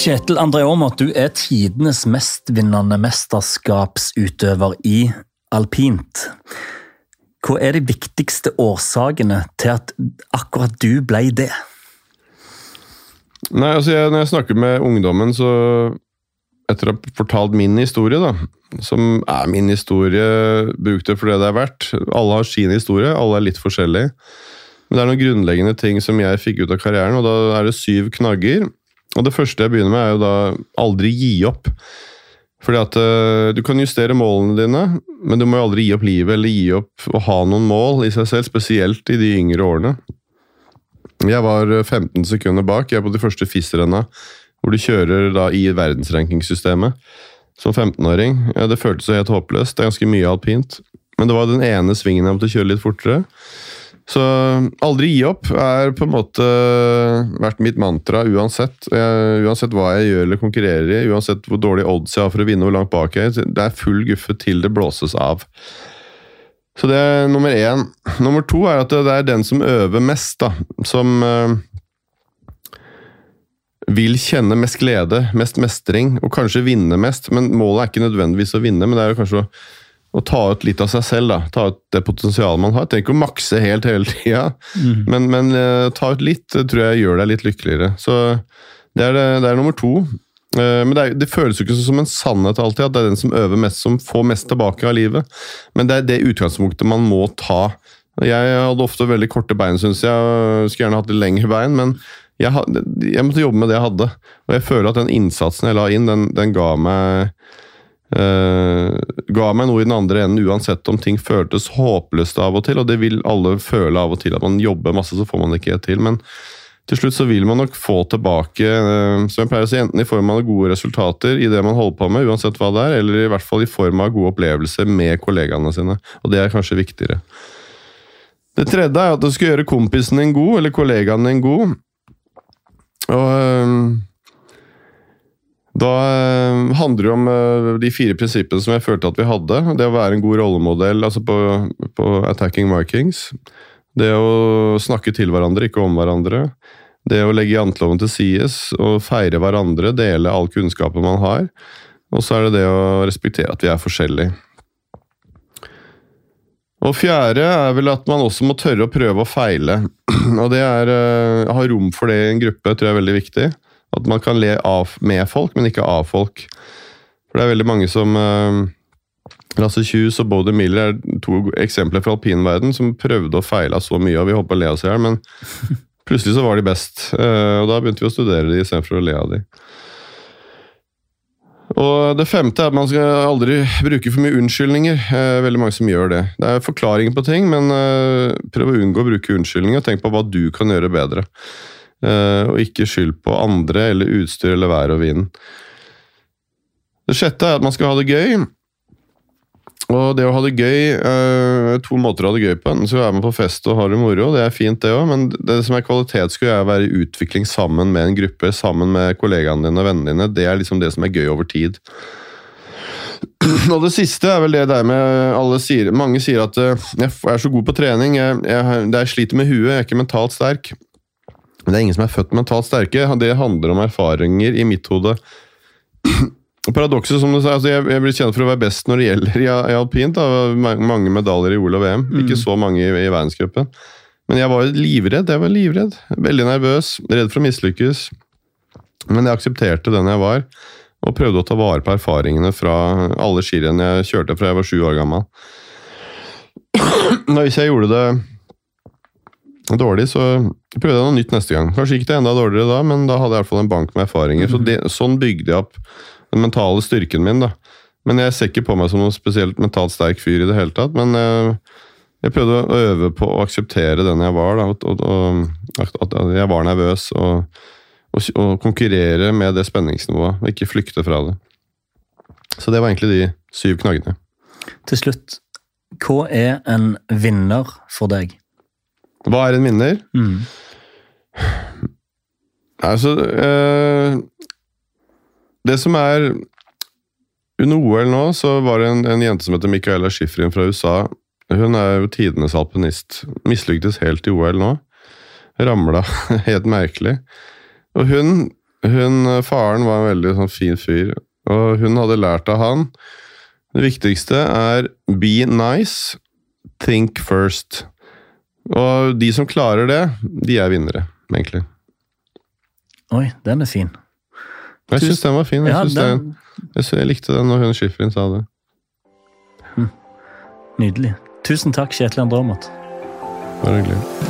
Kjetil André Aamodt, du er tidenes mestvinnende mesterskapsutøver i alpint. Hva er de viktigste årsakene til at akkurat du ble det? Nei, altså jeg, Når jeg snakker med ungdommen, så etter å ha fortalt min historie, da, som er min historie, bruk det for det det er verdt. Alle har sin historie, alle er litt forskjellige. Men det er noen grunnleggende ting som jeg fikk ut av karrieren, og da er det syv knagger. Og det første jeg begynner med, er jo da aldri gi opp. Fordi at uh, Du kan justere målene dine, men du må jo aldri gi opp livet eller gi opp å ha noen mål i seg selv, spesielt i de yngre årene. Jeg var 15 sekunder bak. Jeg er på de første FIS-renna, hvor du kjører da i verdensrankingsystemet som 15-åring. Ja, det føltes helt håpløst. Det er ganske mye alpint. Men det var den ene svingen jeg måtte kjøre litt fortere. Så aldri gi opp er på en måte vært mitt mantra uansett. Jeg, uansett hva jeg gjør eller konkurrerer i, uansett hvor dårlig odds jeg har for å vinne, hvor langt bak jeg er. Det er full guffe til det blåses av. Så det er nummer én. Nummer to er at det er den som øver mest, da, som øh, vil kjenne mest glede, mest mestring, og kanskje vinne mest. Men målet er ikke nødvendigvis å vinne, men det er jo kanskje å, å ta ut litt av seg selv. da, Ta ut det potensialet man har. Jeg trenger ikke å makse helt hele tida, mm. men, men uh, ta ut litt det tror jeg gjør deg litt lykkeligere. Så det er, det, er nummer to. Uh, men det, er, det, føles jo ikke som en sannhet alltid, at det er den som øver mest, som får mest tilbake av livet. Men det er det utgangspunktet man må ta. Jeg hadde ofte veldig korte bein, syns jeg. Skulle gjerne hatt litt lengre bein, men jeg, jeg, måtte jobbe med det jeg hadde. Og jeg føler at den innsatsen jeg la inn, den, den ga meg uh, ga meg noe i den andre enden, uansett om ting føltes håpløst av og til. Og det vil alle føle av og til, at man jobber masse, så får man det ikke til. Men til slutt så vil man nok få tilbake, uh, som jeg pleier å si, enten i form av gode resultater i det man holder på med, uansett hva det er, eller i hvert fall i form av gode opplevelser med kollegaene sine. Og det er kanskje viktigere. Det tredje er at du skal gjøre kompisen din god, eller kollegaen din god. Og uh, da handler jo om eh, de fire prinsippene som jeg følte at vi hadde. Det å være en god rollemodell altså på, på Attacking Vikings. Det å snakke til hverandre, ikke om hverandre. Det å legge janteloven til sides og feire hverandre, dele all kunnskapen man har. Og så er det det å respektere at vi er forskjellige. Og fjerde er vel at man også må tørre å prøve å feile. Og det er å uh, ha rom for det i en gruppe tror jeg er veldig viktig. At man kan le av, med folk, men ikke av folk. For det er veldig mange som uh, Lasse Kjus og Bode Miller er to eksempler fra alpinverden som prøvde å feile så mye, og vi holdt på å le oss i hjel, men plutselig så var de best. Uh, og da begynte vi å studere de istedenfor å le av de. Og Det femte er at man skal aldri bruke for mye unnskyldninger. Eh, veldig mange som gjør det. Det er forklaringer på ting, men prøv å unngå å bruke unnskyldninger. Tenk på hva du kan gjøre bedre. Eh, og ikke skyld på andre eller utstyr eller vær og vinden. Det sjette er at man skal ha det gøy. Og det å ha det gøy uh, To måter å ha det gøy på. Enten du være med på fest og ha det moro, det er fint det òg, men det som er kvalitet, skulle jeg være i utvikling sammen med en gruppe, sammen med kollegaene dine og vennene dine. Det er liksom det som er gøy over tid. Og det siste er vel det der med alle sier, Mange sier at uh, jeg er så god på trening, jeg, jeg, jeg sliter med huet, jeg er ikke mentalt sterk. Men det er ingen som er født mentalt sterke. Det handler om erfaringer i mitt hode. Paradokset, som du sa, altså jeg, jeg, blir kjent for å være best når det gjelder i, i alpint. Da. Mange medaljer i OL og VM, mm. ikke så mange i, i verdenscupen. Men jeg var livredd. Jeg var livredd. Veldig nervøs, redd for å mislykkes. Men jeg aksepterte den jeg var, og prøvde å ta vare på erfaringene fra alle skirenn jeg kjørte fra jeg var sju år gammel. Hvis jeg gjorde det dårlig, så prøvde jeg noe nytt neste gang. Kanskje gikk det enda dårligere da, men da hadde jeg i hvert fall en bank med erfaringer. Så mm. det, sånn bygde jeg opp den mentale styrken min. da. Men jeg ser ikke på meg som noen spesielt mentalt sterk fyr i det hele tatt. Men jeg, eh, jeg prøvde å øve på å akseptere den jeg var. da, og, og, At jeg var nervøs. Og, og, og, konkurrere med det spenningsnivået, og ikke flykte fra det. Så det var egentlig de syv knaggene. Til slutt, hva er en vinner for deg? Hva er en vinner? Mm. Altså øh, det som er Under OL nå så var det en, en jente som heter Micaela Schifrin fra USA. Hun er jo tidenes alpinist. Mislyktes helt i OL nå. Ramla helt merkelig. Og hun Hun, faren var en veldig sånn, fin fyr, og hun hadde lært av han Det viktigste er be nice, think first. Og de som klarer det, de er vinnere, egentlig. Oi, den er fin. Jeg syns den var fin. Jeg, Ja, den, den, jeg, jeg likte den når hun Schifrin sa det. Nydelig. Tusen takk, Kjetil Andromat. Aamodt. Bare hyggelig.